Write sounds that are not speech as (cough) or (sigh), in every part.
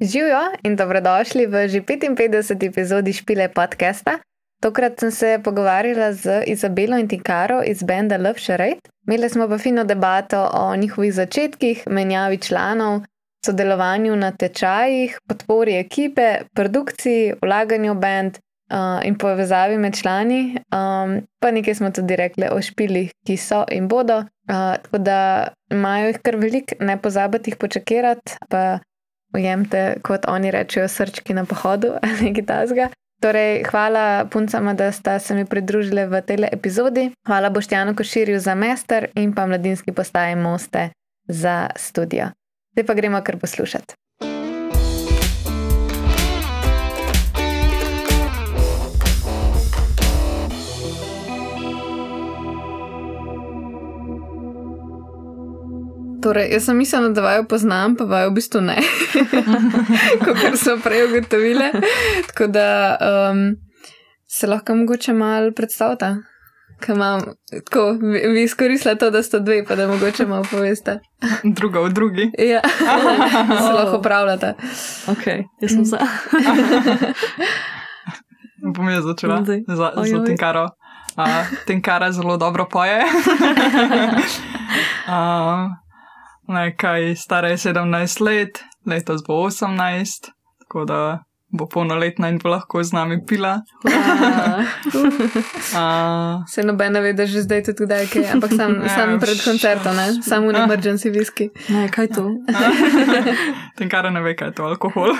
Živijo in dobrodošli v že 55. epizodi Špile podcasta. Tokrat sem se pogovarjala z Izabelo in Tinkaro iz benda Love Charade. Imeli smo pa fino debato o njihovih začetkih, menjavi članov, sodelovanju na tečajih, podpori ekipe, produkciji, vlaganju v bend uh, in povezavi med člani. Um, pa nekaj smo tudi rekli o špilih, ki so in bodo. Uh, tako da imajo jih kar veliko, ne pozabite jih počakirati, pa ujemite, kot oni rečejo, srčki na pohodu (laughs) ali nekaj tasga. Torej, hvala puncama, da sta se mi pridružili v tej epizodi. Hvala Boštjanu Koširju za mester in pa mladinski postaji Moste za studio. Zdaj pa gremo kar poslušati. Torej, jaz sem mislila, da vaju poznam, pa vaju v bistvu ne, (laughs) kot smo prej ugotovili. Tako da um, se lahko mogoče malo predstavljate. Tako, vi, vi izkoristite to, da ste dve, pa da mogoče malo poveste. Druga v drugi. Ja, (laughs) se lahko upravljate. Ok, jaz sem za. (laughs) Bom jaz začela Zdaj. za, Oj, za oj. Tinkaro. Uh, Tinkara zelo dobro poje. uh, nekaj stara je 17 let, letos bo 18, tako da bo polnoletna in bo lahko z nami pila. Uh, (laughs) Se nobene ve, da že zdaj tudi kdaj je kaj, ampak sam, (laughs) Ja, sam pred koncertom, ne? samo v emergency whisky. Ne, kaj to? (laughs) Tinkara ne ve, kaj je to alkohol.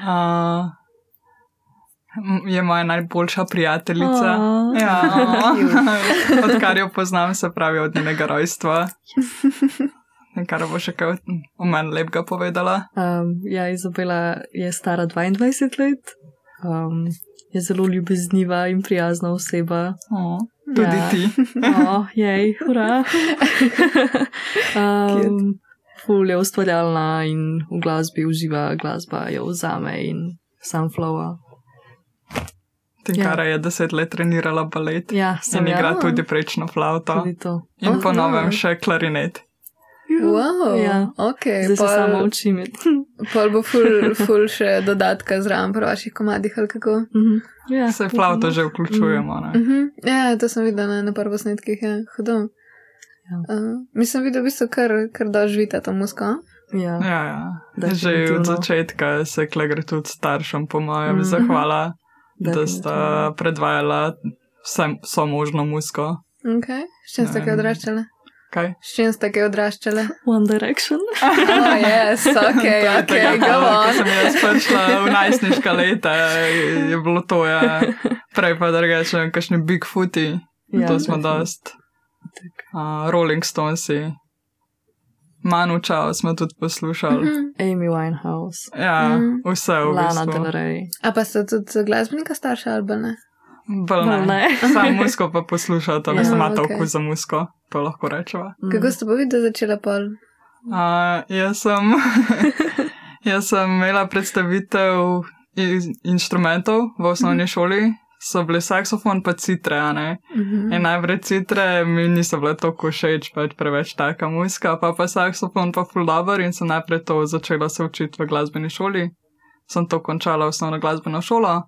uh, je moja najboljša prijateljica. Aw. Ja, odkar jo poznam, se pravi od njenega rojstva. Kar bo še kaj o meni lepega povedala. Um, ja, Izabela je stara 22 let, um, je zelo ljubezniva in prijazna oseba. O, tudi Ja. ti. Oh, jej, hurra. um, ful je ustvarjalna in v glasbi uživa, glasba jo vzame in sam flowa. Tinkara je deset let trenirala balet Ja, in igra ja, tudi prečno flavto tudi to. in po Aha. novem še klarinet. Wow, Ja. okay, Zdaj se pol- samo učim. (laughs) Pol bo ful, ful še dodatka zraven pri vaših komadih ali kako. Mhm. Ja, Se flavto že vključujemo. Ne? Mhm. Ja, to sem videla na prvo snetkih, ja, hudo. Ja. Uh, mislim, videl v bistvu kar, kar doživite to musko. Ja. Ja, ja. Že Definitivno. od začetka se kle gre tudi staršem, po mojem, Mhm. zahvala, da sta predvajala vse, vso možno musko. Okay. S čim ste kaj odraščali? Kaj? S čim ste kaj odraščali? One Direction. (laughs) Oh, yes, ok, ok, go Ko on. sem jaz prišla v najstniška leta, je je bilo to, ja. Prej pa drugače, kakšni Bigfooti, Ja, to smo dost. Uh, Rolling Stonesi, Manu Čao smo tudi poslušali. Mhm. Amy Winehouse, Ja, Mhm. vse v Lana bistvu. Del Rey. A pa ste tudi glasbenika starša ali pa ne? Bolj ne. ne. (laughs) Sam musko pa poslušate, ali Ja, imate okej. okay. okus za musko, to lahko rečeva. Mm. Kako ste pa videli začela pol? Uh, jaz, sem, (laughs) jaz sem imela predstavitev inštrumentov v osnovni šoli, so bili saksofon pa citre, a ne. Mhm. In najprej citre mi niso bile tako všeč, pač preveč taka muska, pa pa saksofon pa full dobro in sem najprej to začela se učiti v glasbeni šoli. Sem to končala osnovno glasbeno šolo,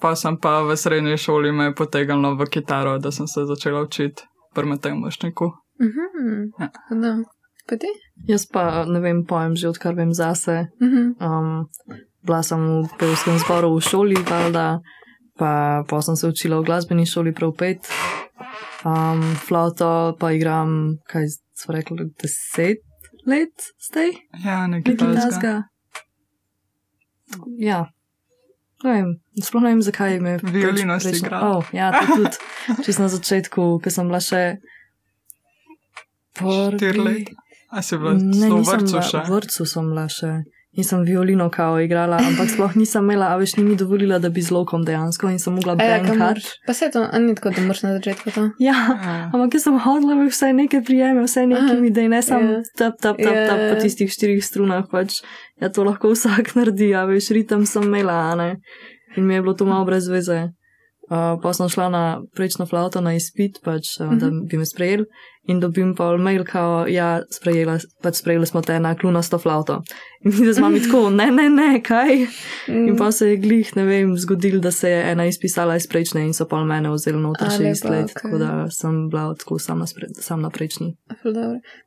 pa sem pa v srednji šoli me potegnila v kitaro, da sem se začela učiti pri Mateju Mošniku. Mhm. Ja. No. Pa ti? Jaz pa ne vem, pojem že odkar vem zase. Mhm. Um, bila sem v pevskem zboru v šoli, valjda, pa, pa sem se učila v glasbeni šoli prav pet. Um, flauto pa igram, kaj so rekli, deset let zdaj, Ja, nekaj takega. Ja. Ne vem, sploh ne vem, zakaj me Violino si igrala. Oh, ja, tudi. Čisto na začetku, ko sem bila še. Prvi- leta. A si bila Ne, v vrtu še? v vrtu sem bila še. Nisem violino kao igrala, ampak sploh nisem imela, a veš, ni mi dovolila, da bi z lokom dejansko in sem mogla A ja, moraš? Pa se to, a ni tako, da moraš na začetku to. Ja, Ja. ampak jaz sem hodila, da vsaj nekaj prijeme, vsaj nekaj Aha, mi, da ne samo ja. tap, tap, tap, tap Ja. po tistih štirih strunah, pač ja, to lahko vsak (laughs) naredi, a veš, ritem sem imela, a ne. In mi je bilo to malo brez veze. Uh, pa sem šla na prečno flavto na izpit, pač, uh, da bi me sprejeli in dobim pa mail, kao, ja, sprejela, pač sprejeli smo te na klunasto flavto. In mi z mami tako, ne, ne, ne, kaj. In pa se je glih, ne vem, zgodil, da se je ena izpisala iz prečne in so pa mene vzeli noter še šest let, okej. tako da sem bila tako sam na, spre, sam na prečni.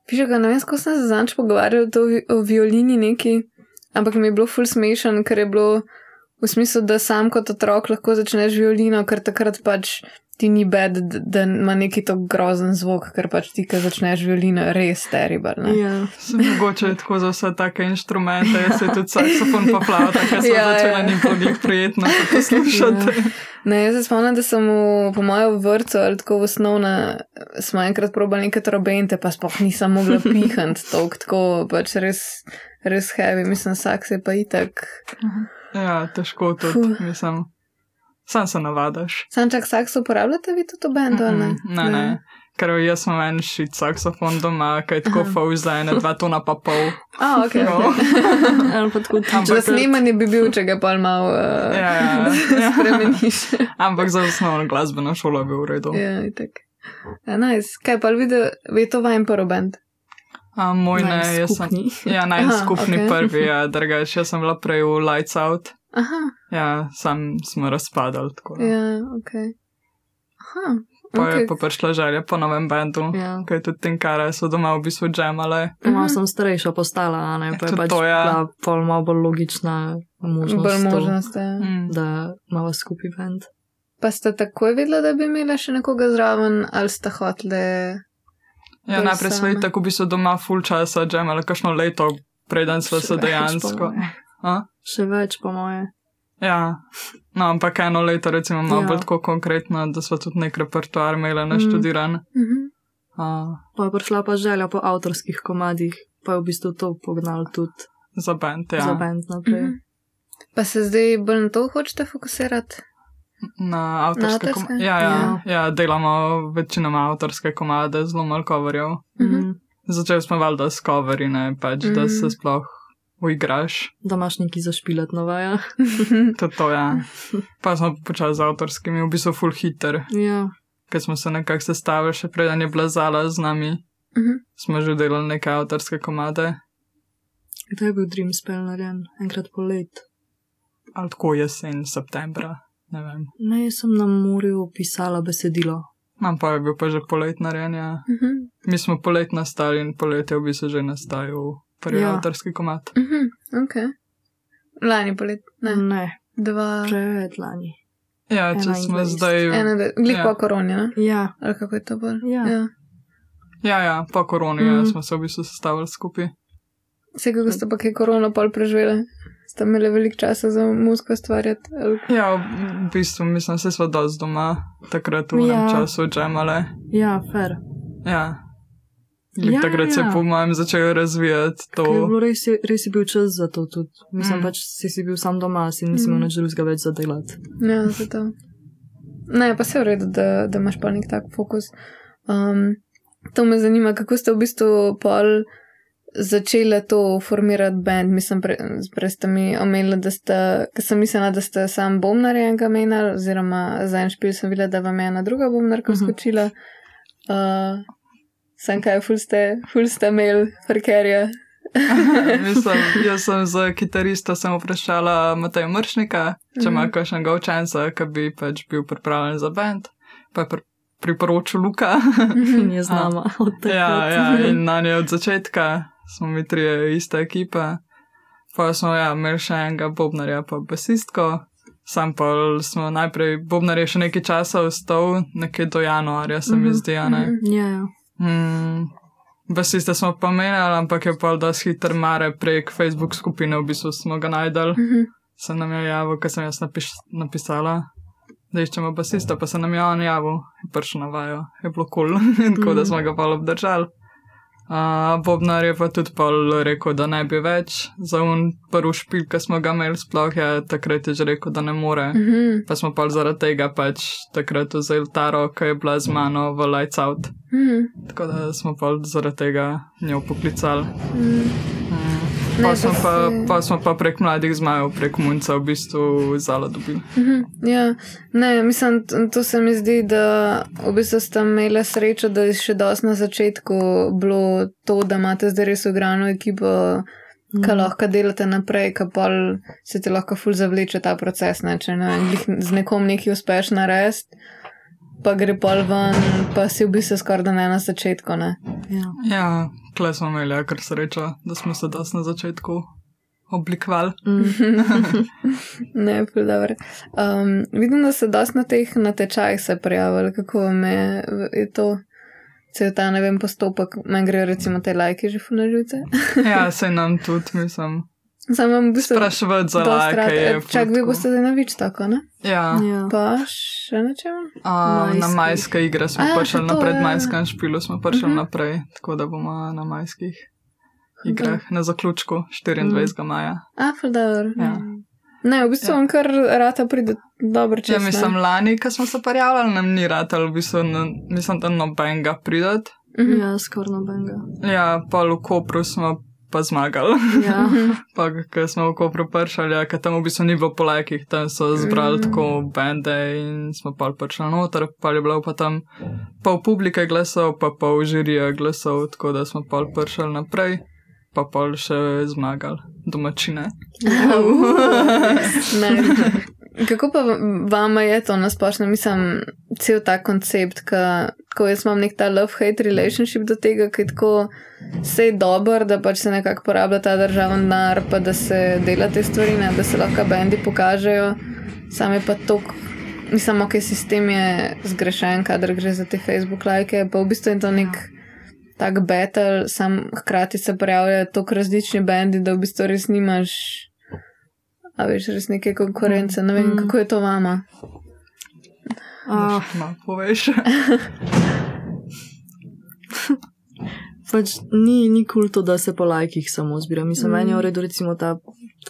Piše, ga ne vem, ko sem se zanč pogovarjal o violini neki, ampak mi je bilo ful smešen, ker je bilo v smislu, da sam kot otrok lahko začneš violino, ker takrat pač ti ni bed, da ima neki to grozen zvok, ker pač ti, ko začneš violino, res terrible. Ne? Ja. Se mogoče je tako za vse take inštrumente, jaz se tudi saksofon pa flauta, ker sem Ja, ja, začela ja. ja. njih prijetno poslušati. Ja. Ne, jaz se spomnim, da sem v, po mojem vrtu ali tako v osnovna, smo enkrat probali neke trobente, pa sploh nisem mogla pihati, tako, tako pač res, res heavy, mislim, saks je pa itak. Ja, težko Fuh. mislim. Sam se navadaš. Sam čak saks uporabljate vi tudi v bendu, ne? Mm, ne, ne. Ker jaz imam en šit saksofon doma, ki je tako faul za ene, dva tona pa pol. (laughs) A, ok. No. Ali pa tako Ampak- Za snemanje bi bil, če ga pa malo uh, Ja, ja, ja. (laughs) spremeniš. (laughs) Ampak za osnovno glasbeno šolo bil v redu. ja, itak. Ja, nice. Kaj pa videl, je to vajen prvo bend? A, moj ne, Naj jaz sem. Ja, naj (laughs) Aha, skupni okay. prvi, ja, drugač, jaz sem bila prej v Lights Out. Aha, Ja, sam smo razpadali. Tako, ja, ok. Aha, Pa ok. je pa prišla želja po novem bendu, Ja. je tudi Tinkara, so doma v bistvu džemale. Malo Mhm. sem starejša postala, a ne, pa je pač to, ja. pol malo bolj logična možnost, Bolj to, možnost, ja. Mm. da imamo skupaj bend. Pa ste takoj vedeli, da bi imela še nekoga zraven, ali ste hoteli? Ja, najprej smo tako v bistvu doma full časa džemale, kakšno leto, preden smo se dejansko. Še več, po moje. Ja, no, ampak eno leto, recimo, malo Ja. bolj tako konkretno, da smo tudi nek repertoar imeli Mm. naštudiran. Mhm. Uh, Pa je prišla pa želja po avtorskih komadih, pa je v bistvu to pognal tudi za bend, ja. za bend naprej. Mhm. Pa se zdaj bolj na to hočete fokusirati? Na avtorske Na komade. avtorske? Ja, ja, Ja. ja, delamo večinoma avtorske komade, zelo malo coverjev. Mhm. Mm. Začeli smo valjda s coveri, ne pač, mm. da Mhm. se sploh uigraš. Da imaš neki zašpilat novaja. To, to ja. Pa smo počeli z avtorskimi, v bistvu full hitter, Ja. ker smo se nekako sestavili, še preden je bila zala z nami. Mhm. Smo že delali neke avtorske komade, Kdaj je bil Dream Spell narejen? Enkrat po let. ali tako jesen, septembra, ne vem. Ne, jaz sem na morju pisala besedilo. Mam pa je bil pa že polet narejen, ja. Mhm. Mi smo polet nastali in poletje v bistvu že nastajal prvi Ja. avtorski komad. Mhm. Ok. Lani polet, ne, Ne, dva, pred lani. Ja, če smo 21. zdaj. ena, glih Ja. po koroni, ne? Ja, Ali kako je to bolj? Ja. ja. Ja, ja, po koroni mm. ja, Mhm. smo se v bistvu sestavili skupaj. Vse, kako ste pa kaj korono pol preživeli, ste imeli veliko časa za muziko stvarjati. ali- Ja, v bistvu mislim, da smo dosti doma, takrat v Ja. enem času džemale. ja, fair. Ja. Ja, Ja, takrat se ja. po mojem začel razvijati To... Res, res je bil čas za to tudi. Mislim, mm. pač si, si bil sam doma, si nisi imel Mm. nič drugega več za delati. Ja, (laughs) zato. Ne, pa se je v redu, da, da imaš pa nek tak fokus. Um, to me zanima, kako ste v bistvu pol začeli to formirati bend. Mislim, pre, prej ste mi omenili, da ste, ker sem mislila, da ste sam bomnar enega menjali, oziroma za en špil sem videla, da vam je ena druga bomnarka Mhm. skočila. Uh, sem kaj, ful ste, ful ste imeli, prekerja. Mislim, (laughs) jaz sem (laughs) za kitarista sem vprašala Mateja Mršnika, če ima Mhm. kakšnega učenca, ki bi pač bil pripravljen za bend. Pa je pr priporočil Luka. In je z nama od tega. ja, ja, in (laughs) na njej od začetka smo mi trije ista ekipa. Pa smo ja, imeli še enega bobnarja, pa basistko. Sam pa smo najprej, bobnar je še nekaj časa ostal, nekje do januarja se mi Mhm, zdi, a ne. Ja, ja. Hmm. Basiste smo pa menjali, ampak je pa da hiter mare prek Facebook skupine, v bistvu smo ga najdel. Mhm. Se nam je javil, ker sem jaz napiš, napisala, da iščemo basista, pa se nam je on javil, je prišel na vajo, je bilo kul, cool. (laughs) tako da Mhm. smo ga pa obdržali. Uh, Bobnar je pa tudi pol rekel, da ne bi več. Za un prvi špil, ki smo ga imeli sploh, je takrat je že rekel, da ne more. Mhm. Pa smo pa zaradi tega pač takrat vzeli Taro, ki je bila z mano v Lights Out. Mhm. Tako da smo pa zaradi tega njo poklicali. Mhm. Mm. Pa smo pa pa, smo pa prek mladih zmajev, prek Munca v bistvu zala dobili. Mhm, Ja, ne, mislim, to se mi zdi, da v bistvu sta imela srečo, da je še dosti na začetku bilo to, da imate zdaj res ugrano ekipo, ki lahko delate naprej, ki pa se ti lahko ful zavleče ta proces, ne, če ne, z nekom nekaj uspeš narediti. Pa gre pol ven, pa si v bistvu skoraj da ne na začetku. Ne? Ja. Ja, kle smo imeli ja, kar srečo, da smo se dosti na začetku oblikovali. Mm. (laughs) Ne, ful dobro. Um, vidim, da se dosti na teh natečajih se prijavili, kako vam je, je to. Cel ta, ne vem, postopek, meni grejo recimo te lajke že živce. Ja, se nam tudi, mislim, Sam vam v bistvu spraševati za lajke. je Čak, vi boste zdaj na vič tako, ne? Ja. Ja. Pa še na čem? A, na Majskih. majske igre smo prišli še na to, predmajskem špilu, smo prišli Mhm. naprej, tako da bomo na majskih igrah na zaključku 24. maja. A, ful dobro. Ja. Ne, v bistvu Ja. vam kar rata pride dobro čez. Ja, ne? mislim, lani, ko smo se prijavljali, nam ni ratal, v bistvu, no, mislim, da nobenega pridati. Mhm. ja, skoraj nobenega. Ja, pa v Kopru smo pa zmagali. Ja. (laughs) pa, ko smo v Kopru pršali, ja, ker tam v bistvu ni bilo po lajkih, tam so zbrali Mm. tako bende in smo pa prišli noter, pa je bilo pa tam pol publike glasov, pa pol žirija glasov, tako da smo pa prišli naprej, pa pol še zmagali domačine. (laughs) Ne. Kako pa vama je to nasplošno, mislim, cel ta koncept, ka, ko jaz imam nek ta love-hate relationship do tega, ki je tako vse je dober, da pač se nekako porablja ta državni denar, pa da se dela te stvari, ne, da se lahko bendi pokažejo, sam je pa tok. Mislim, ok, sistem je zgrešen, kadar gre za te Facebook lajke, pa v bistvu je to nek tak battle, sam hkrati se pojavljajo toliko različni bendi, da v bistvu res nimaš A veš, res neke konkurence, ne vem, Mm. kako je to vama. Ah, No, poveš. (laughs) pač ni, ni kul to, da se po lajkih samo zbira. Mislim, Mm. meni je v redu recimo ta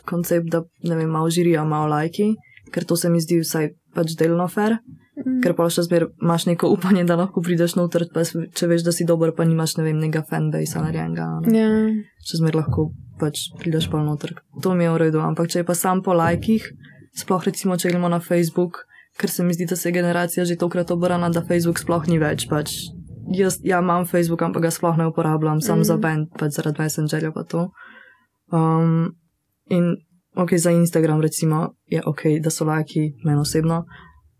koncept, da ne vem, malo žirija, malo lajki, ker to se mi zdi vsaj pač delno fair. Mm. Ker pa še zmer imaš neko upanje, da lahko prideš noter, pa če veš, da si dober, pa nimaš, ne vem, nekega fanbase narejenega. ne. Ja, Še zmer lahko pač prideš pa noter. To mi je v redu, ampak če je pa sam po lajkih, sploh recimo, če gremo na Facebook, ker se mi zdi, da se je generacija že tokrat obrana, da Facebook sploh ni več. Pač jaz ja, imam Facebook, ampak ga sploh ne uporabljam, sam Mm. mm. za band, pač zaradi Messengerja pa to. Um, in ok, za Instagram recimo je ok, da so lajki, meni osebno,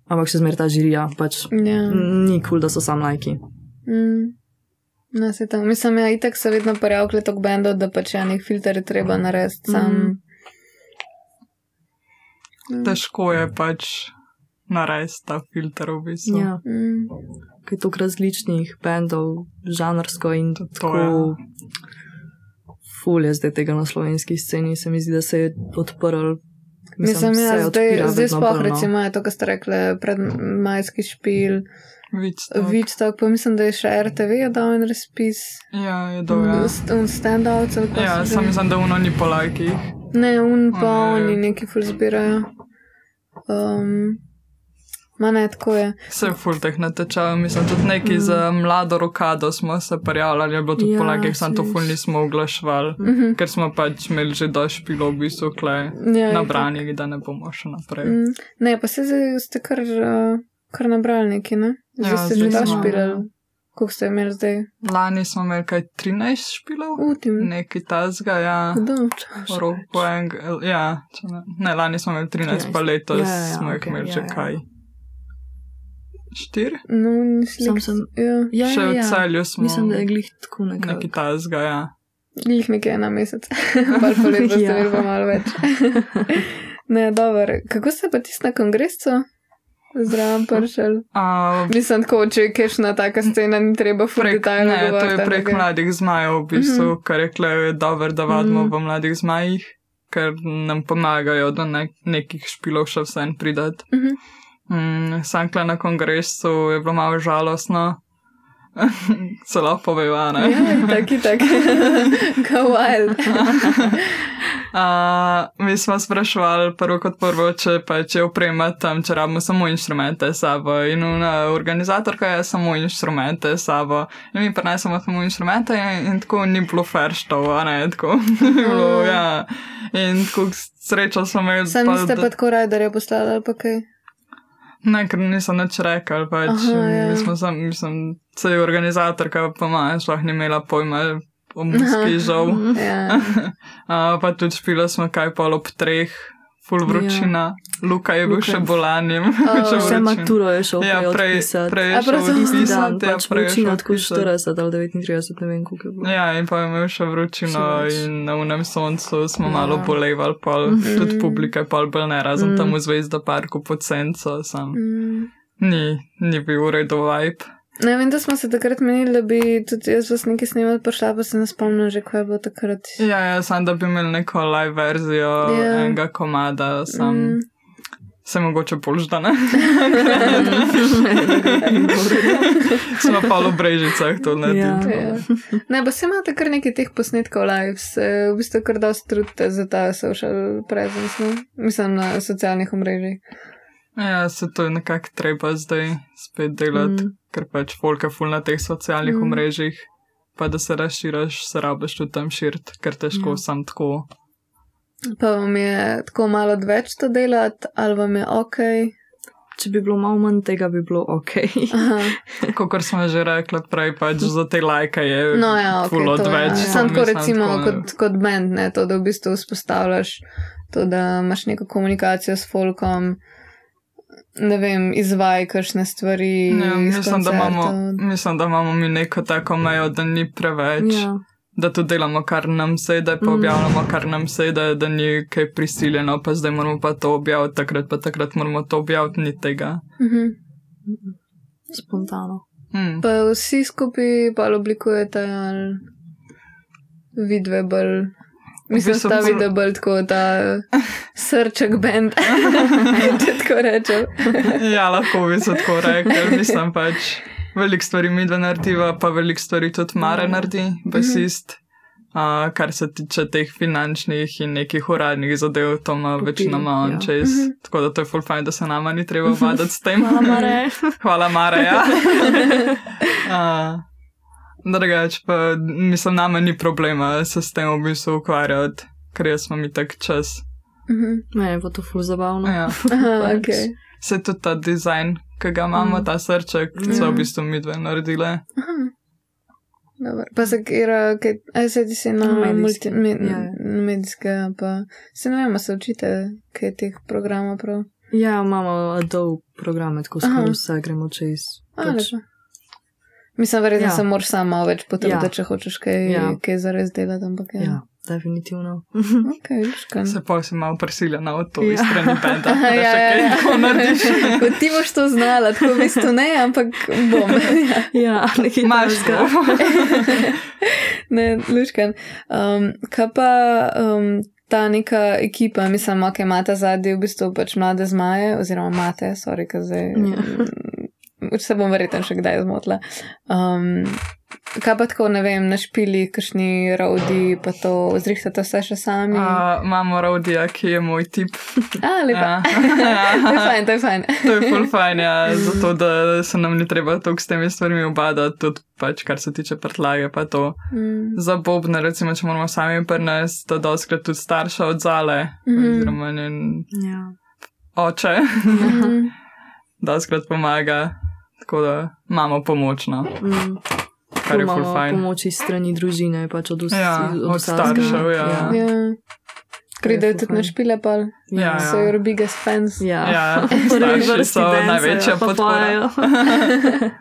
ampak še zmer ta žirija, pač ja. ni kul, cool, da so sam lajki. Mm. No, se tam, mislim, ja, itak se vedno pojavlja tok bendov, da pač ja, nek filter je treba narediti sam. Mhm. Mm. Težko je pač narediti ta filter v bistvu. Ja. Mm. Kaj je toliko različnih bendov, žanrsko in To tako. Ful je zdaj tega na slovenski sceni, se mi zdi, da se je odprl. Mislim, se ja, zdaj, zdaj sploh no. recimo je to, kar ste rekli, pred majski špil, Vidite. Vičtok, pa mislim, da je še RTV je dal en razpis. Ja, je dol. Ja, Un stand-out, ali kako ja sam že- mislim, da uno ni po lajkih. Ne, un pa Ne. oni neki ful zbirajo. Um, ma ne, tako je. Vse ful teh natečajev, mislim, tudi neki mm. za mlado rokado smo se prijavljali, je bilo tudi ja, po Ja, lajkih, sam to ful nismo oglaševali, Mhm. ker smo pač imeli že dosti špilo v bistvu kle Ja, nabrani, da ne bomo še naprej. Mm, ne, pa se zdaj ste kar, uh, kar nabrali neki, ne? Zdaj Ja, ste že zdaj da smo. špilali. Koliko ste imeli zdaj? Lani smo imeli kaj 13 špilov, neki tazga, ja. Roko Engel, ja, ne, ne, lani smo imeli 13, 13. pa 13. letos Ja, ja, ja, smo jih okej, imeli ja, že ja. kaj. Štiri? No, nisem. Sam sem. Ja, Ja, Še ja, v ja. celju smo Mislim, da je glih tako neki nekako. tazga, ja. jih nekaj na mesec. (laughs) Pa pa leto ste Ja. imeli pa malo več. (laughs) ne, dobro. Kako ste pa tisti na kongresu? Zdravo, pršel. Uh, Mislim, tako, če je kešna taka scena, ni treba detajlno ne, to je prek kaj? mladih zmajev, v bistvu, mm. -hmm. kar je kle, je dobro, da vadimo mm. -hmm. v mladih zmajih, ker nam pomagajo do ne, nekih špilov še vsem pridati. Mhm. Mm, sam kle na kongresu je bilo malo žalostno, (laughs) lahko poveva, ne? Ja, taki, tak. Go wild. (laughs) Uh, mi smo sprašvali prvo kot prvo, če pa če oprema tam, če rabimo samo inštrumente sabo. In una organizatorka je samo inštrumente sabo. In mi prenesemo samo inštrumente in, in tako ni bilo ferštov, a ne tako. (laughs) bilo, ja. In tako srečo smo imeli. Sam niste pa tako rajderje postali ali pa kaj? Ne, ker nisem nič rekel, pač Aha, ja. mi smo sam, mislim, se je organizatorka pa ima, šlah ni imela pojma o (laughs) muski žal. Ja. (laughs) Uh, pa tudi špila smo kaj pol ob treh, full vročina. Luka je bil Luka. še bolanjem. Oh. (laughs) Vse (laughs) maturo je šel Ja, prej prej, odpisati. prej A je prav šel zato Isti dan, odpisati, ja, pač prej je vročina, šel tako odpisati. 40 ali 39, ne vem, koliko je bilo. Ja, in pa je imel še vročino Še več. in na unem soncu smo Ja. malo bolevali, pol, Mhm. tudi publika je pol bolj ne, razen Mhm. tam v Zvezda parku pod senco, sam Mm. ni, ni bil v redu vibe. Ne vem, da smo se takrat menili, da bi tudi jaz vas nekaj snimal, prišla pa se ne spomnim že, kaj je bilo takrat. Ja, ja, sam da bi imeli neko live verzijo Ja. enega komada, sam Mm. se mogoče polždane. Smo (laughs) pa v brežicah to naredili. Ja. Ja. Ne, pa se imate kar nekaj teh posnetkov live, se v bistvu kar dosti trudite za ta social presence, no? mislim na socialnih omrežjih. Ja, se to je nekako treba zdaj spet delati, Mm. mm. ker pač folka ful na teh socialnih Mm. mm. omrežjih, pa da se razširaš, se rabiš tudi tam širt, ker težko Ja. ja. sam tako. Pa vam je tako malo več to delati, ali vam je ok? Če bi bilo malo manj tega, bi bilo ok. (laughs) Kot smo že rekli prej, pač za te lajke je No, ja, ok. ful to je- odveč. Samo tako recimo tako, kot, kot band, ne, to, da v bistvu vzpostavljaš to, da imaš neko komunikacijo s folkom, ne vem, izvaj kakšne stvari. Ja, mislim, da imamo, mislim, da imamo mi neko tako mejo, da ni preveč. Ja. da to delamo, kar nam sede, pa Mm. objavljamo, kar nam sede, da ni kaj prisiljeno, pa zdaj moramo pa to objaviti, takrat pa takrat moramo to objaviti, ni tega. Mhm. Spontano. Hmm. Pa vsi skupaj pa oblikujete ali vidve bolj. Mislim, bistvu da ta bolj- video bolj tako ta (laughs) srček band, (laughs) če tako rečem. (laughs) ja, lahko bi se tako rekel, mislim pač. Veliko stvari mi dva narediva, pa veliko stvari tudi Mare naredi, basist. Uh, kar se tiče teh finančnih in nekih uradnih zadev, to ima večinoma on ja. čez. Mhm. Tako da to je full fajn, da se nama ni treba vaditi s tem. Hvala, Mare. Hvala, Mare. Ja. uh, drugač pa, mislim, nama ni problema se s tem v bistvu ukvarjati, ker jaz imam tak čas. Mhm. Meni je pa to ful zabavno. Ja. (laughs) Aha, Pač. ok. Se tudi ta dizajn, ki ga imamo, Mm. ta srček, Ja. so v bistvu mi dve naredile. Aha. Dobro. Pa se kira, kaj, se ti si na Medijski. multimedijske, Ja, ja. medijske, pa se ne vem, se učite kaj teh programov prav. Ja, imamo Adobe programe, tako skozi vse gremo čez. A, Pač. Mislim, verjetno ja. Ja. se moraš sama več potruditi, Ja. če hočeš kaj, ja. Ja. kaj zares delati, ampak je. ja, definitivno. (laughs) Ok, luškan. Se pa si malo prisiljena v to, Ja. strani benda, Aha, da (laughs) ja, še ja, kaj ja. narediš. (laughs) Kot ti boš to znala, tako v bistvu ne, ampak bom. ja. ja, nekaj Imaš to. ne, luškan. Um, kaj pa um, ta neka ekipa, mislim, ok, imate zadnji v bistvu pač mlade zmaje, oziroma imate, sorry, kaj zdaj. Ja. Se bom verjetno še kdaj zmotila. Um, kaj pa tako, ne vem, na špili, kakšni rodi, pa to zrihtate vse še sami. Uh, imamo Rodija, ki je moj tip. A, lepa. Ja. (laughs) to je fajn, to je fajn. To je full fajn, ja, zato da se nam ni treba toliko s temi stvarmi obadati, tudi pač kar se tiče prtlage, pa to. Mm. Za bobne, recimo, če moramo sami prnesti, da doskrat tudi starša odzale, Mhm. oziroma njen Ja. oče, Mhm. (laughs) doskrat pomaga, tako da imamo pomoč, no, Mm. kar je full fajn. pomoč iz strani družine, pač od, vs Ja, od vsakega. staršev, ja. Ja. Je Pridejo ful tudi na fajn. špile, pa Ja, ja. so your biggest fans. Ja, Ja, (laughs) Prvi so dancejo, največja pa podpora. (laughs)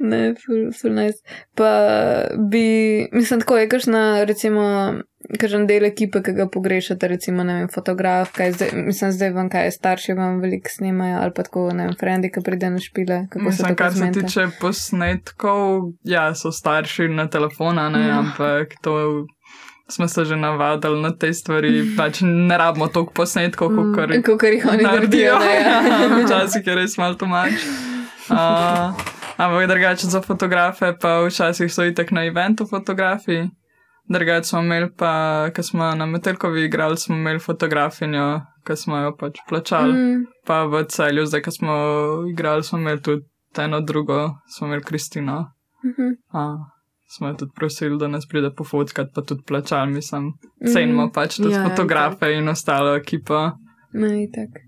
Ne, ful, ful nice. Pa bi, mislim, tako je, kakšna, recimo, kažem del ekipe, ki ga pogrešate, recimo, ne vem, fotograf, kaj zdaj, mislim, zdaj vam kaj starši vam veliko snimajo, ali pa tako, ne vem, frendi, ki pride na špile, se Mislim, kar se zmenite? tiče posnetkov, ja, so starši na telefona, ne, Ja. ampak to smo se že navadili na te stvari. Pač ne rabimo toliko posnetkov, Mm. kot jih oni naredijo. ne, ja. (laughs) Včasih je res malo tomač. Uh, ampak drugače za fotografe, pa včasih so itek na eventu fotografi. Drugače smo imeli pa, ko smo na Metelkovi igrali, smo imeli fotografinjo, ki smo jo pač plačali. Mm. Pa v celju, zdaj, ko smo igrali, smo imeli tudi eno drugo, smo imeli Kristino. Mhm. A, smo jo tudi prosili, da nas pride pofotkati, pa tudi plačali, mislim, cenimo pač tudi Ja, ja, fotografe in ostalo ekipo. Ne, tak.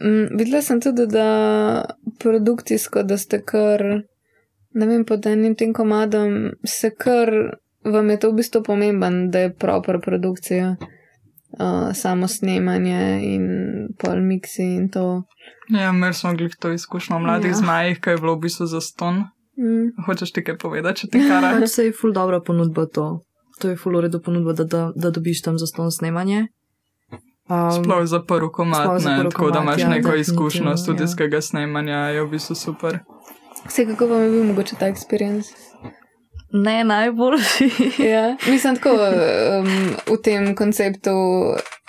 Mm, videla sem tudi, da produkcijsko, da ste kar, ne vem, pod enim tem komadom, se kar, vam je to v bistvu pomemben, da je proper produkcija, uh, samo snemanje in pol miksi in to. Ja, imeli smo glih to izkušnjo mladih Ja. ja. zmajih, ki je bilo v bistvu za ston. Mm. Hočeš ti kaj povedati, če ti kara? (laughs) Pač se je ful dobra ponudba to. To je ful uredu ponudba, da, da, da dobiš tam za ston snemanje. Um, Sploh za prvi komat, sploh za ne, tako da komad, imaš ja, neko izkušnjo ja. studijskega snemanja, je v bistvu super. Vse kako vam je bil mogoče ta experience? Ne najboljši. (laughs) Ja, mislim tako um, v tem konceptu,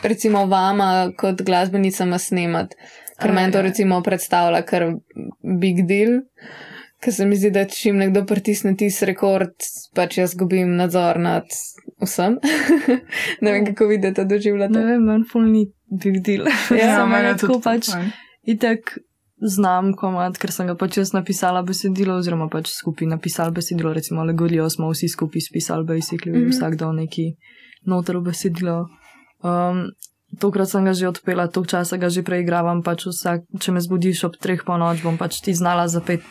recimo vama kot glasbenicama snemati, ker meni to ja. recimo predstavlja kar big deal. Ker se mi zdi, da čim nekdo pritisne tisti rekord, pač jaz gubim nadzor nad vsem. (laughs) ne vem, kako vidite, ne doživljate. vem, meni ful ni big deal. Ja, (laughs) Samo meni je je tako pač. fajn. Itek znam komat, ker sem ga pač jaz napisala besedilo, oziroma pač skupaj napisala besedilo, recimo alegorijo smo vsi skupaj spisali, basically, mm. -hmm. vsak dal neki noter v besedilo. Um, tokrat sem ga že odpela, toliko časa ga že preigravam, pač vsak, če me zbudiš ob treh po noč, bom pač ti znala zapet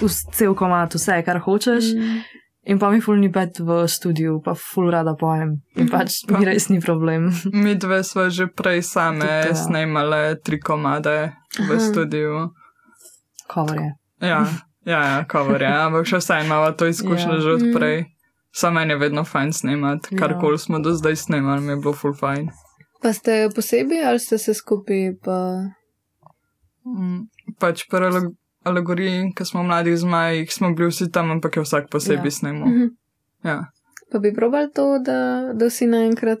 vs- cel komat, vse, kar hočeš. Mm. In pa mi ful ni pet v studiu, pa ful rada pojem. In Mhm. pač mi res ni problem. (laughs) Mi dve smo že prej same Tudi ja. snemale tri komade v Aha. studiu. Cover je. Ja, ja, ja cover je, ampak še vsaj imamo to izkušnjo Ja. že od Mm. prej. Sam meni je vedno fajn snemati, Ja. karkoli smo do zdaj snemali, mi je bilo full fajn. Pa ste posebej ali ste se skupaj? Pa... Mm, Pač pri ale- alegoriji, ko smo mladi zmaji, smo bili vsi tam, ampak je vsak posebej Ja. snemal. Mhm. Ja. Pa bi probali to, da, da si naenkrat.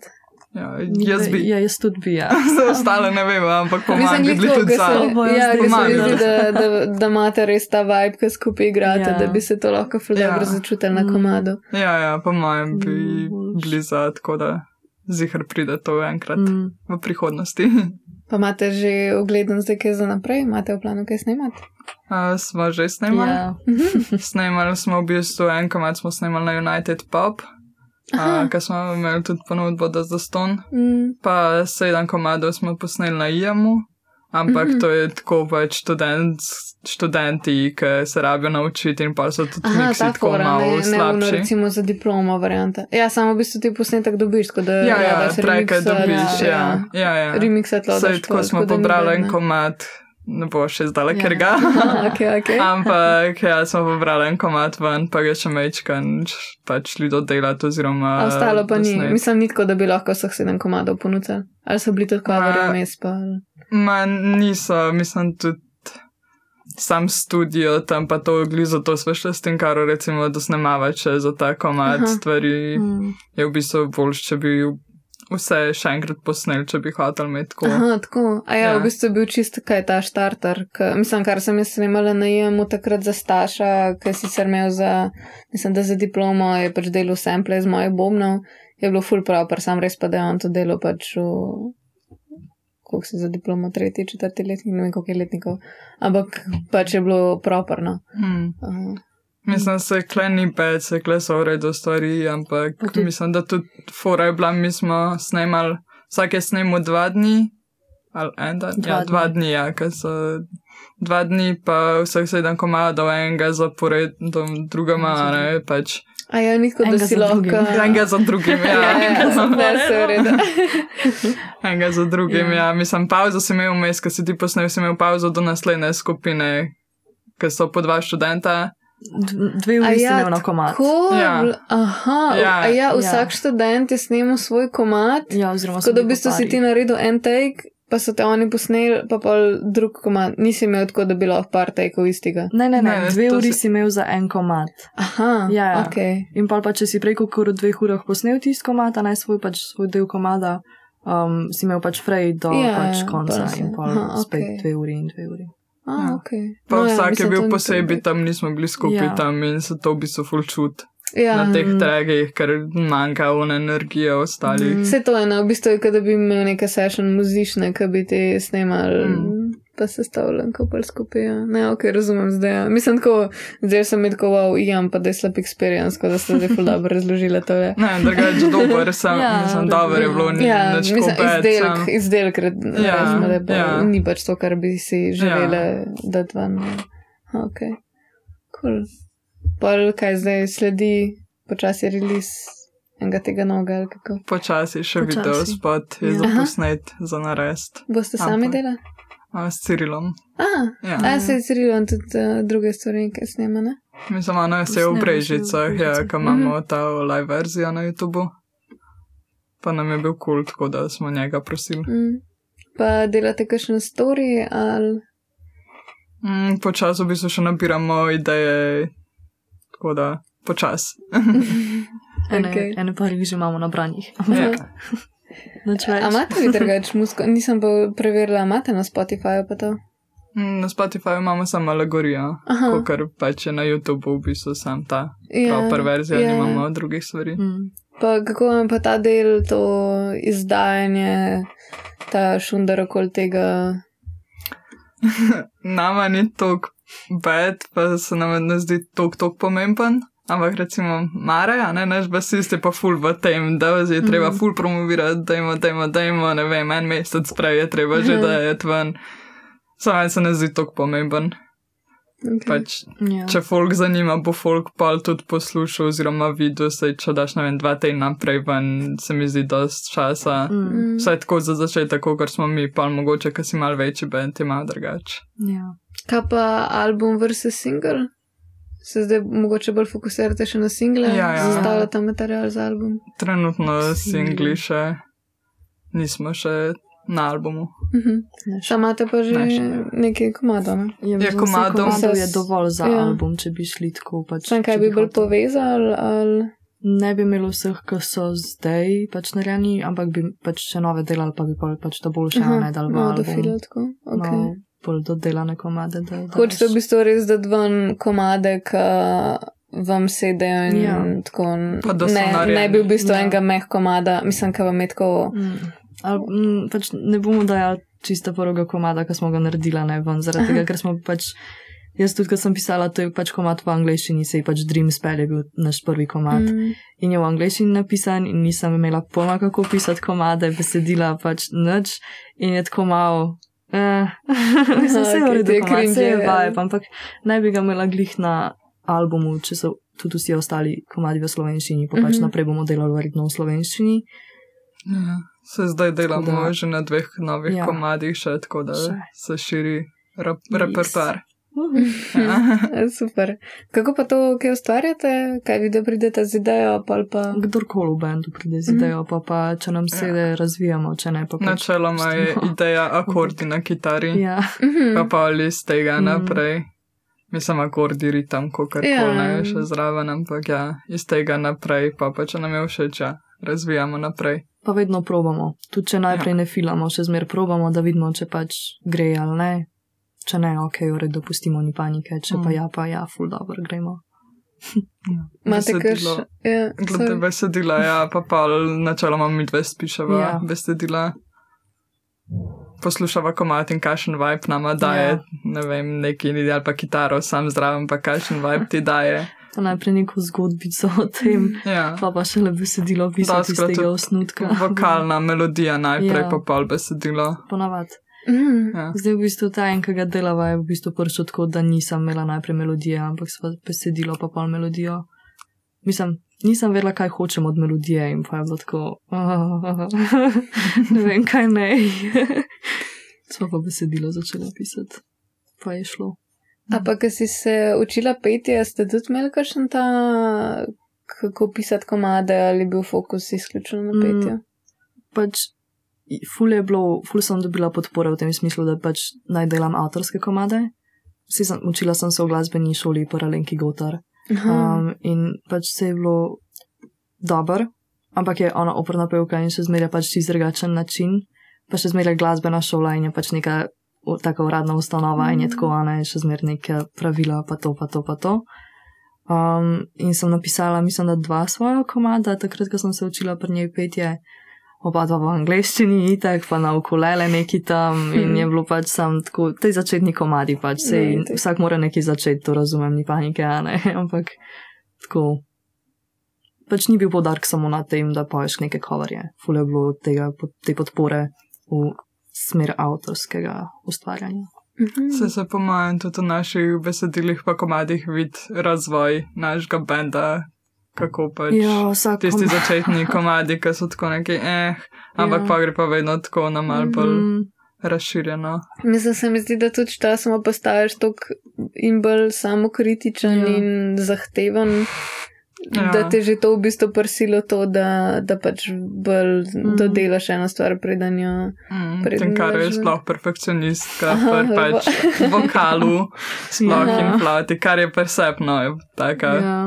Ja, jaz bi. Ja, jaz tudi bi, ja. (laughs) Vse ostale ne vem, ampak po mojem bi bili tudi sami. Bojo ja, zdi, da, da, da imate res ta vibe, ki skupaj igrate, Ja. da bi se to lahko ful Ja. dobro začutili na Mm. komadu. Ja, ja, po mojem bi bili za, tako da zihar pride to enkrat Mm. v prihodnosti. (laughs) Pa imate že ogledno zdaj kaj za naprej, imate v planu kaj snemati? Uh, smo že snemali. Ja. (laughs) Snemali smo v bistvu en komat, smo snemali na United Pop, uh, ker smo imeli tudi ponudbo da za ston. Mm, Pa sedem komadov smo posneli na IEM-u, ampak Mhm. to je tako pač študent, študenti, ki se rabijo naučiti in pa so tudi Aha, tako fora, malo ne, ne slabši. recimo za diplomo varianta. Ja, samo v bistvu ti posnetek dobiš, tako da Ja, ja, daš treke dobiš, ja. ja, ja. ja. Remixat Saj lodaš. tako smo pobrali en komat, ne bo še zdale, Ja. ker ga. (laughs) ok, ok. Ampak ja, smo pobrali en komat ven, pa ga še mečkan pač šli dodelati oziroma. A ostalo pa ni. Mislim, ni tako, da bi lahko vseh sedem komadov ponudili. Ali so bili tudi coverji Ma- vmes pa. Ma niso, mislim tudi sam studio tam pa to gli, zato smo šli s tem, kar recimo, da snemava če za ta komat Aha. stvari. Mm. Je v bistvu boljš, če bi vse še enkrat posnel, če bi hotel imeti tako. Aha, tako. A ja, Ja. v bistvu je bil čist kaj ta štarter. K, mislim, kar sem jaz snimala na IEM-u takrat za Staša, ki je sicer imel za, mislim, da za diplomo je pač delal sample iz mojih bombnov, je bilo full proper, sam res pa da je on to delo pač v. Koliko si za diplomo, tretji, četrti letnik, ne vem koliko je letnikov, ampak pač je bilo properno. Hmm. Uh, Mislim, se kle ni pet, se kle so v redu stvari, ampak Pa tudi- mislim, da tudi fora je bila, mi smo snemali, vsak je snemal dva dni, ali en dan, Dva ja, dva dni. dni, ja, ker so dva dni, pa vseh sedem komadov, enega zaporedom, drugama, ne, pač a ja, ni tako, da si za lahko. (laughs) enega za drugim, Ja, (laughs) ja. ja, super, se v redu. Enega za drugim, Ja. ja. Mislim, pauzo si imel vmes, ko si ti posnel, si imel pauzo do naslednje skupine, ki so po dva študenta. Dve A uri ja, imel na komat. Tako, Ja. aha, Ja. ja, vsak Ja. študent je snimal svoj komat, Ja, oziroma tako da v so bistvu si ti naredil en take, pa so te oni posneli, pa pa drug komat. Nisi imel tako, da bi lahko par takeov istega. Ne, ne, ne, Ne, dve uri si- imel za en komat. Aha, Ja, ja. ok. In pa, pa če si prej kot v dveh urah posnel tisti komat, a naj svoj, pač svoj del komada, um, si imel pač prej do Ja, pač ja, konca pa in pa aha, spet okej. dve uri in dve uri. A, Ja. ok. Pa No no, ja, vsak mislim, je bil posebej tam, nismo bili skupaj Ja. ja. tam in se to v bistvu ful čut. Ja. na teh Mm. tregih, ker manjka one energije ostalih. Mm. Vse to je, no, v bistvu je, kot da bi imel neke session muzične, ki bi ti snimali, Mm. pa se stavljam, ko pa skupaj. Ja. Ne, ok, razumem zdaj. Ja. Mislim, tako, zdaj sem mi tako, wow, imam pa da je slab experience, ko da ste zdaj ful dobro razložili to. Je. Ne, drugače dober sem, (laughs) Ja, mislim, dober je bilo, ni Ja, nič mislim, kopet, izdelek, sam. izdelek red, Ja, ja, rečemo, da pa, ja. ja. ni pač to, kar bi si želeli Ja. ja. dati ven. ja. Ok, cool. Pol, kaj zdaj sledi, počasi release enega tega novega, ali kako. Počasi še Počasi. video spot je Ja. za Aha. posnet, za narest. Boste sami Ampak- delali? A, s Cirilom. Aha, Ja. a se je Cirilo tudi uh, druge stvari, ki snema, ne? Mislim, ona se je v Posnema se v Brežicah, ja, ko imamo ta live verzijo na YouTubu. Pa nam je bil kul, cool, tako da smo njega prosili. Mm. Pa delate kakšen story ali. Mm, počasi v bistvu še nabiramo ideje, tako da počasi. (laughs) Ene, Okej. ene pa jih že imamo na branjih. Ja. (laughs) Nič več. A imate vi drugače muziko? Nisem pa preverila, imate na Spotifyju pa to. Mm, Na Spotifyju imamo samo alegorijo, Aha. ker pač je na YouTubu v bistvu sam ta Ja, proper verzija, ja. nimamo drugih stvari. Mm. Pa kako vam pa ta del, to izdajanje, ta šundar okoli tega. (laughs) Nama ni tako bed, pa se nam ne zdi tako pomemben. Ampak recimo Mare, a ne naš basist je pa ful v tem, da je treba Mhm. ful promovirati, da ima, da ima, da ima, ne vem, en mesec prej je treba že Mhm. da je ven. Samo se ne zdi tako pomemben. Okay. Pač, Ja. če folk zanima, bo folk pa tudi poslušal oziroma videl, sej če daš, ne vem, dva tedna prej ven, se mi zdi dost časa. Mm. Mm. Vsaj tako za začetek, kot smo mi, pa mogoče, ker si mal večji bend, je malo drugače. Ja. Kaj pa album versus single? Se zdaj mogoče bolj fokusirate še na single, Ja, ja. zastavljate material za album. Trenutno singli še nismo še na albumu. Mhm. Ne, še- Sam imate pa že Ne, še nekaj komadov. ne? Ja, Je mislim, komadov. komadov je s- dovolj za ja. album, če bi šli tako. Pač, Sam kaj bi bolj povezali? Ali... Ne bi imeli vseh, ki so zdaj pač narejeni, ampak bi pač še nove delali, pa bi pol pač to boljše, a ne dal v malo album. Okay. Malo bolj dodelane komade. Da. Hočete v bistvu res dati ven komade, ki vam sedejo in Ja. tako. Pa Ne, ne narejeni. bi v bistvu Ja. enega meh komada, mislim, ka vam je tako. Mm. Ali, mm, pač ne bomo dajali čista prvega komada, ki smo ga naredili, ne ven, zaradi tega, ker smo pač. Jaz tudi, ko sem pisala, to je pač komad v angleščini, se je pač Dream Spell je bil naš prvi komad. Mm. Mm, In je v angleščini napisan, in nisem imela pojma, kako pisati komade, besedila pač nič. In je tako malo. Eh, (laughs) mislim, vse je v Okej, redu, ti je komad, cringe, vse je vibe, ampak ne bi ga imela glih na albumu, če so tudi vsi ostali komadi v slovenščini, pa pač Mhm. naprej bomo delali verjetno v slovenščini. Ja. Se zdaj delamo da- že na dveh novih Ja. ja. komadih, še tako da Še. se širi rep repertoar. Mhm. Ja. (laughs) Super. Kako pa to, kaj ustvarjate, kaj vi da pridete z idejo, pa pa. Kdorkoli v bendu pride z idejo, pa, pa če nam sede, razvijamo, če ne pa pač. Načeloma je ideja akordi na kitari, Ja, Mhm. pa pa ali iz tega Mm. naprej. Mislim, akordi ritem, kako Ja. koli ne je še zraven, ampak ja, iz tega naprej, pa pa če nam je všeč, ja, razvijamo naprej. pa vedno probamo. Tudi če najprej ne filamo, še zmer probamo, da vidimo, če pač gre ali ne. Če ne, ok, v redu, pustimo ni panike, če pa Mm. ja, pa ja, full dobro, gremo. (laughs) Imate kaš. Besedilo. Ja, Glede besedila, ja, pa pa načeloma mi dve spiševa Ja. ja. besedila. Poslušava komat in kakšen vibe nama daje, Ja. ja. ne vem, neki ali pa kitaro sam zraven, pa kakšen vibe ti daje. Najprej neko zgodbico o tem, Ja. pa pa šele besedilo pisati iz tega osnutka. Vokalna (laughs) melodija najprej, Ja. pa pol besedilo. Ponavad. Mhm. Ja. Zdaj v bistvu ta en, ki ga delava, je v bistvu prišel tako, da nisem imela najprej melodije, ampak sva besedilo pa pol melodijo. Mislim, nisem vedela, kaj hočem od melodije in pa je bilo tako, (laughs) ne vem, kaj ne. (laughs) Sva pa besedilo začela pisati, pa je šlo. A pa, ko si se učila peti, ste tudi imeli kakšen ta, kako pisati komade, ali bil fokus izključno na Mm. petju? Pač, i- ful je bilo, ful sem dobila podpore v tem smislu, da pač naj delam avtorske komade. Vsi sem, učila sem se v glasbeni šoli, paralenki Gotar. Aha. Um, in pač se je bilo dober, ampak je ona operna pevka in še zmeraj pač čist drugačen način, pa še zmeraj glasbena šola in je pač neka taka uradna ustanova mm. in je tako, ona je še zmeraj neka pravila, pa to, pa to, pa to. Um, in sem napisala, mislim, da dva svoja komada, takrat, ko sem se učila pri njej petje, oba dva v angleščini, itek pa na ukulele neki tam in je bilo pač sam tako, te začetni komadi pač, Ne, sej, itak. vsak mora nekaj začeti, to razumem, ni panike, a ne, (laughs) ampak tako. Pač ni bil podarek samo na tem, da poješ neke coverje, ful je bilo tega, te podpore v smer avtorskega ustvarjanja. Mhm. Se se po mojem tudi v naših besedilih pa komadih vidi razvoj našega benda, kako pač. Ja, vsak Tisti komad. začetni komadi, ki so tako neki, eh, ampak Ja. pa gre pa vedno tako na mal bolj Mhm. razširjeno. Mislim, se mi zdi, da tudi časoma postaješ tako in bolj samokritičen Ja. in zahteven, Ja. da te že to v bistvu prsilo to, da, da pač bolj Mhm. dodelaš eno stvar, preden jo. Mm, Preden Tem, kar je sploh perfekcionistka, Aha, pri pač (laughs) vokalu, sploh Ja. in flauti, kar je persepno, je taka. Ja.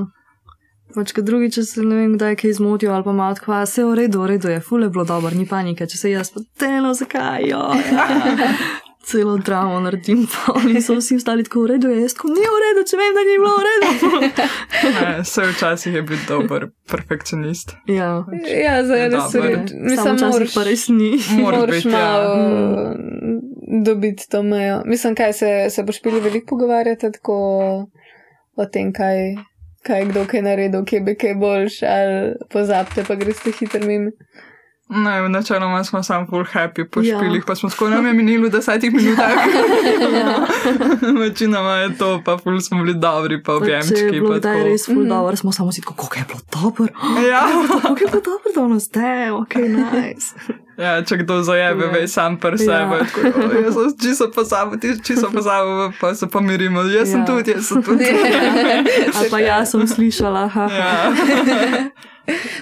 Pač, ko drugič, če se ne vem, kdaj kaj zmotijo ali pa malo tako, "A, se je v redu, v redu je, fule bilo dobro, ni panike, če se jaz pa telo, zakaj, jo, ja. (laughs) Celo dramo naredim, pa oni so vsi ostali tako v redu, je, jaz tako ni v redu, če vem, da ni bilo v redu. (laughs) Ne, Vse včasih je bil dober perfekcionist. ja, Ja, zdaj res samo Mislim, včasih moraš, pa res ni. (laughs) Mora moraš biti, ja. malo dobiti to mejo. Mislim, kaj se, se boš pili veliko pogovarjati tako o tem, kaj. Kaj je kdo kaj naredil, kje bi kaj boljš, ali pozabite, pa greste hitro mimo. Ne, načeloma smo samo full happy po Ja. špilih, pa smo skoro nam je minilo desetih minutah. Ja. (laughs) Večinoma je to, pa full smo bili dobri, pa je objemčki. pa kdaj tako. res ful Mhm. dobro, smo samo si tako, kako je bilo dobro. (gasps) Ja. Kako je bilo dobro, da nas te, ok, nice. ja, če kdo zajebe, Ja. ve sam pri Ja. sebi. tako, "O, Jaz sem čisto pozabil, ti si čisto pozabil, pa se pomirimo. Jaz sem Ja. tudi, jaz sem tudi. (laughs) Ali pa jaz sem slišala, haha. Ja. (laughs)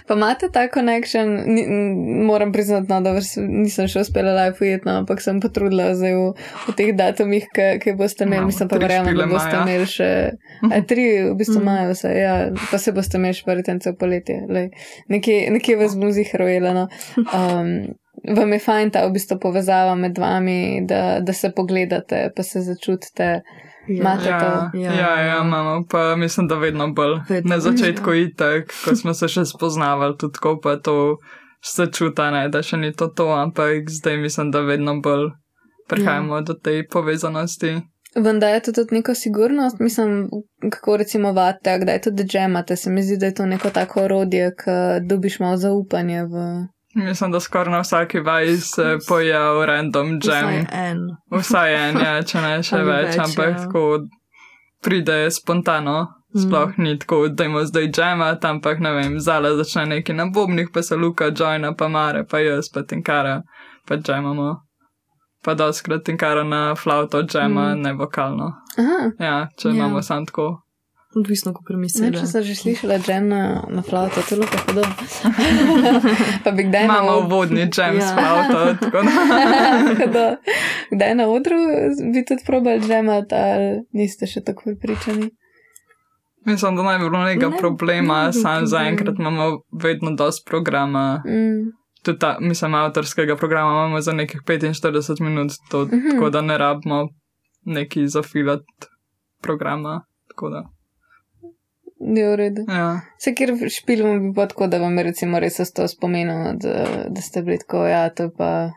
Pa imate ta connection, ni, n- moram priznati, no, da nisem še uspela live ujetno, ampak sem potrudila zdaj v, v teh datumih, ki boste imeli, Imamo mislim pa verjamem, da boste maja. imeli še, a tri v bistvu Mhm. imajo vse, ja, pa se boste imeli še verjetno poletje, lej, nekje, nekje vas bom zihrojila, no. Um, Vam je fajn ta v bistvu povezava med vami, da, da se pogledate, pa se začutite. Imate Ja, to? ja, ja, ja, imamo pa mislim, da vedno bolj. Vedno. Na začetku itek, ko smo se še spoznavali, tudi ko pa to se čuta, ne, da še ni to to, ampak zdaj mislim, da vedno bolj prihajamo ja. do te povezanosti. Vam daje to tudi neko sigurnost, mislim, kako recimo vate, kdaj tudi džemate, se mi zdi, da je to neko tako orodje, ki dobiš malo zaupanje v. Mislim, da skoraj na vsaki vaji se pojavi random Vsaj jam. en. Vsaj en, ja, če ne še več, več, ampak ja. tako pride spontano. Sploh Mm. ni tako, da imamo zdaj džema, ampak ne vem, zala začne neki na bobnih, pa se luka, joina, pa mare, pa jaz, pa tinkara, pa džemamo. Pa doskrat tinkara na flauto džema, Mm. ne vokalno. Aha, Ja, če Ja. imamo sam tako. Odvisno, kako ne, misliš. če sem že slišala džem na, na flauto, to je lepo podobno. (laughs) pa bi kdaj na Imamo odru. vodni džem s Ja. flauto, (laughs) tako da. Kdaj na odru bi tudi probali džemati, ali niste še tako pripričani? Mislim, da naj bi bilo nekega Ne, problema, ne sam zaenkrat imamo vedno dosti programa. Mm. tudi ta, mislim, avtorskega programa imamo za nekih 45 minut, to, Mhm. tako da ne rabimo neki zafilati programa. tako Da, Je v redu. ja. Se kjer špilimo bi pa tako, da vam je recimo res to spomenilo, da, da ste bili tako, ja, to pa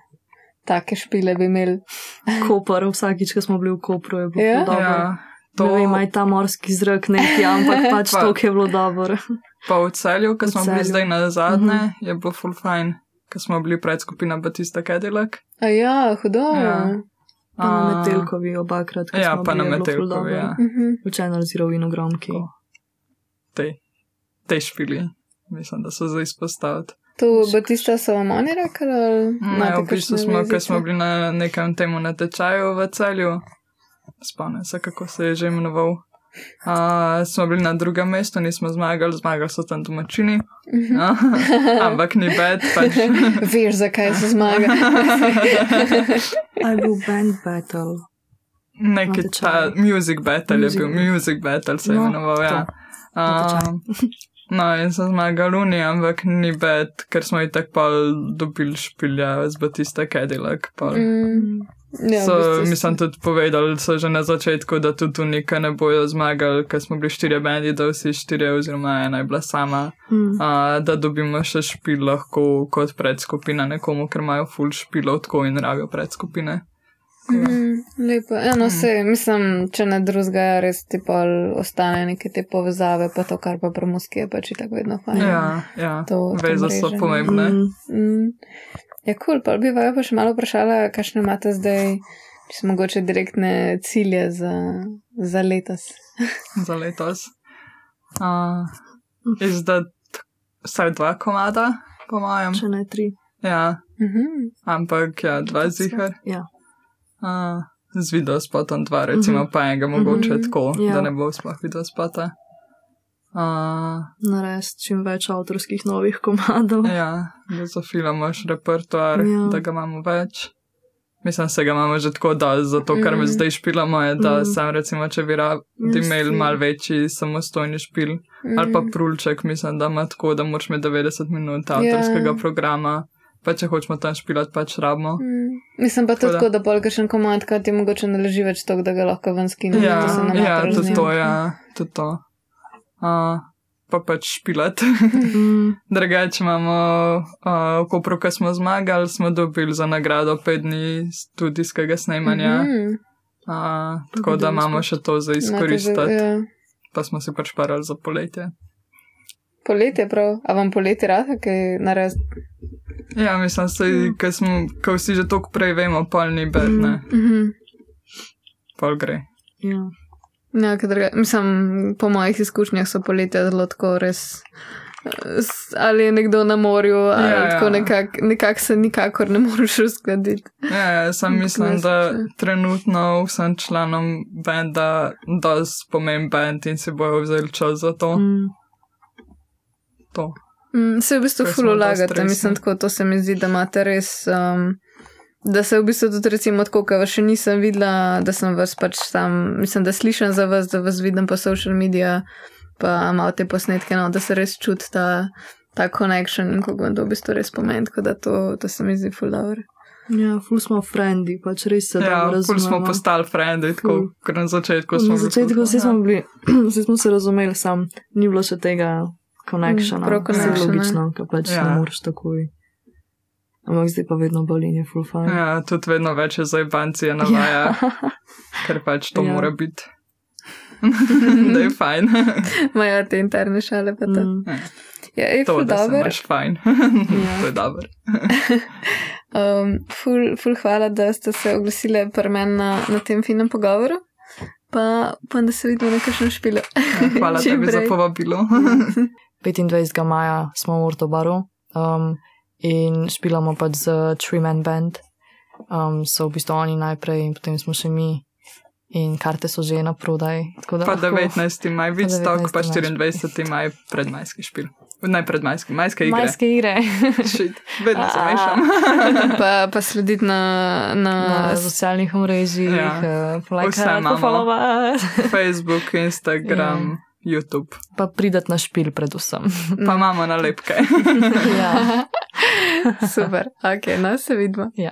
take špile bi imeli. (laughs) Koper, vsakič, ko smo bili v Kopru, je bilo Ja? ja? dobro. ja. To... Ne vem, aj ta morski zrak neki, ampak (laughs) pač Pa- to, ki je bilo dobro. pa v celju, ki smo bili Celju. zdaj na zadnje, Mhm. je bilo full fine, ker smo bili pred skupina Batista Cadillac. A ja, hudo. Ja. Pa na Metelkovi obakrat, ko Ja, pa na bili, bilo Metelkovi, ja. Mhm. Zero in v Gromki. Tako. Te, te špili, mislim, da so zdaj izpostaviti. To Batista so vam oni rekli? ali Ne, v bistvu smo, ker smo bili na nekem temu natečaju v celju, spomnim se, kako se je že imenoval. Uh, smo bili na drugem mestu, nismo zmagali, zmagali so tam domačini, Mhm. (laughs) ampak ni bed, pač. (laughs) Veš, zakaj so zmagali. (laughs) Aj bil band battle. Neki Natečaj. ta music battle Music je bil, music battle se je No, imenoval, ja. to. Um, (laughs) no, in so zmagali oni, ampak ni bed, ker smo jih tako pol dobili špilja z Batista. Pol. Mm. Ja, so, v bistvu mislim, tudi povedali so že na začetku, da tudi tu nekaj ne bojo zmagali, ker smo bili štirje bendi, da vsi štirje, oziroma ena je bila sama, Mm. a, da dobimo še špil lahko kot predskupina nekomu, ker imajo full špilov tako in rabijo predskupine. Mhm, lepo. Ja, no, Mm. se, mislim, če ne drugega, res ti pa ostane neke te povezave, pa to, kar pa pri muski je pač tako vedno fajn. Ja, ja. To- veze so pomembne. Mm. Mm. Ja, kul, cool, pa bi vaju pa še malo vprašala, kakšne imate zdaj, če so mogoče direktne cilje za, za letos. (laughs) za letos. Uh, Izdati vsaj dva komada, po mojem. Če ne tri. Ja, Mhm. ampak ja, dva zihar. Ja. Uh, z video spotom dva, recimo, pa enega mogoče Mhm. tako, Ja. da ne bo sploh video spota. Uh, Narediti čim več avtorskih novih komadov. ja, da za film imaš repertoar, Ja. da ga imamo več. Mislim, se ga imamo že tako, da zato, ker me Mhm. zdaj špilamo, je, da Mhm. sem recimo, če bi rad Ja, imel mal večji samostojni špil, ali pa Mhm. prulček, mislim, da ima tako, da moraš imeti 90 minut avtorskega Ja. programa, pa če hočemo tam špilati, pač rabimo. Mm. Mislim pa tudi da- da polka še komad, kaj ti mogoče ne leži več to, da ga lahko ven skine. Ja, ja, z tudi to, ja, tudi to. Uh, pa pač špilati. (laughs) Mm. Drugače imamo, uh, v Kopru, ko smo zmagali, smo dobili za nagrado pet dni studijskega snemanja. Mhm. Uh, tako da imamo še to za izkoristiti, ja. pa smo si pač parali za poletje. Poletje prav, a vam poletje rada, kaj narediti? Ja, mislim, Mm. da smo, ko vsi že toliko prej vemo, pol ni bed, Mm. Mhm. pol gre. Ja. Ja, druga. Mislim, po mojih izkušnjah so poletja zelo tako res. eh, Ali je nekdo na morju, ali Ja, ja, ja. tako nekako nekak se nikakor ne (laughs) moreš uskladiti. Ja, ja, sam mislim, da trenutno vsem članom benda dosti pomemben bend in si bojo vzeli čas za to. Mm. To. Mm, se v bistvu ful smo resni. mislim, tako to se mi zdi, da imate res. Um, Da se v bistvu tudi, recimo, tako, ker vas še nisem videla, da sem vas pač tam, mislim, da slišim za vas, da vas vidim po social medijih, pa malo te posnetke, no, da se res čuti ta, ta connection in kako vam to v bistvu res pomeni, tako da to, to se mi zdi ful dobro. Ja, ful smo frendi, pač res se Ja, dobro ful smo razumemo. postali frendi, tako Ful. kot na začetku smo Na bili začetku ful- vsi smo bili, (clears throat) vsi smo se razumeli, sam ni bilo še tega connectiona. Mm, prav Vse connection, logično, ker pač Ja. ne moreš takoj. Ampak zdaj pa vedno bolj in je full fine. Ja, tudi vedno več je zdaj bancije navaja, (laughs) ker pač to Ja. mora biti. (laughs) da je fajn. (laughs) Imajo te interne šale, pa to. Mm. Ja, je to, da se dobro. imaš fajn. Ja. to je dobro. Um, ful, ful hvala, da ste se oglasili pri meni na, na tem finem pogovoru. Pa upam, da se vidimo na kakšnem špilu. Ja, Hvala tebi za povabilo. 25. maja smo v Ortobaru um, in špilamo pač z Tree Man Band. Um, so v bistvu oni najprej in potem smo še mi. In karte so že na prodaj. tako da Pa lahko- 19. maj, Vidstock, pa 19. maj 24. maj predmajski špil. Ne predmajski, majske igre. Majske igre. (laughs) Shit, vedno se mešam. (laughs) pa, pa slediti na, na, Na socialnih omrežjih, Ja. ja. Vse imamo. follow Facebook, Instagram, YouTube. pa prideti na špil, predvsem. Pa imamo nalepke. (laughs) ja. Super, ok, no se vidimo. ja.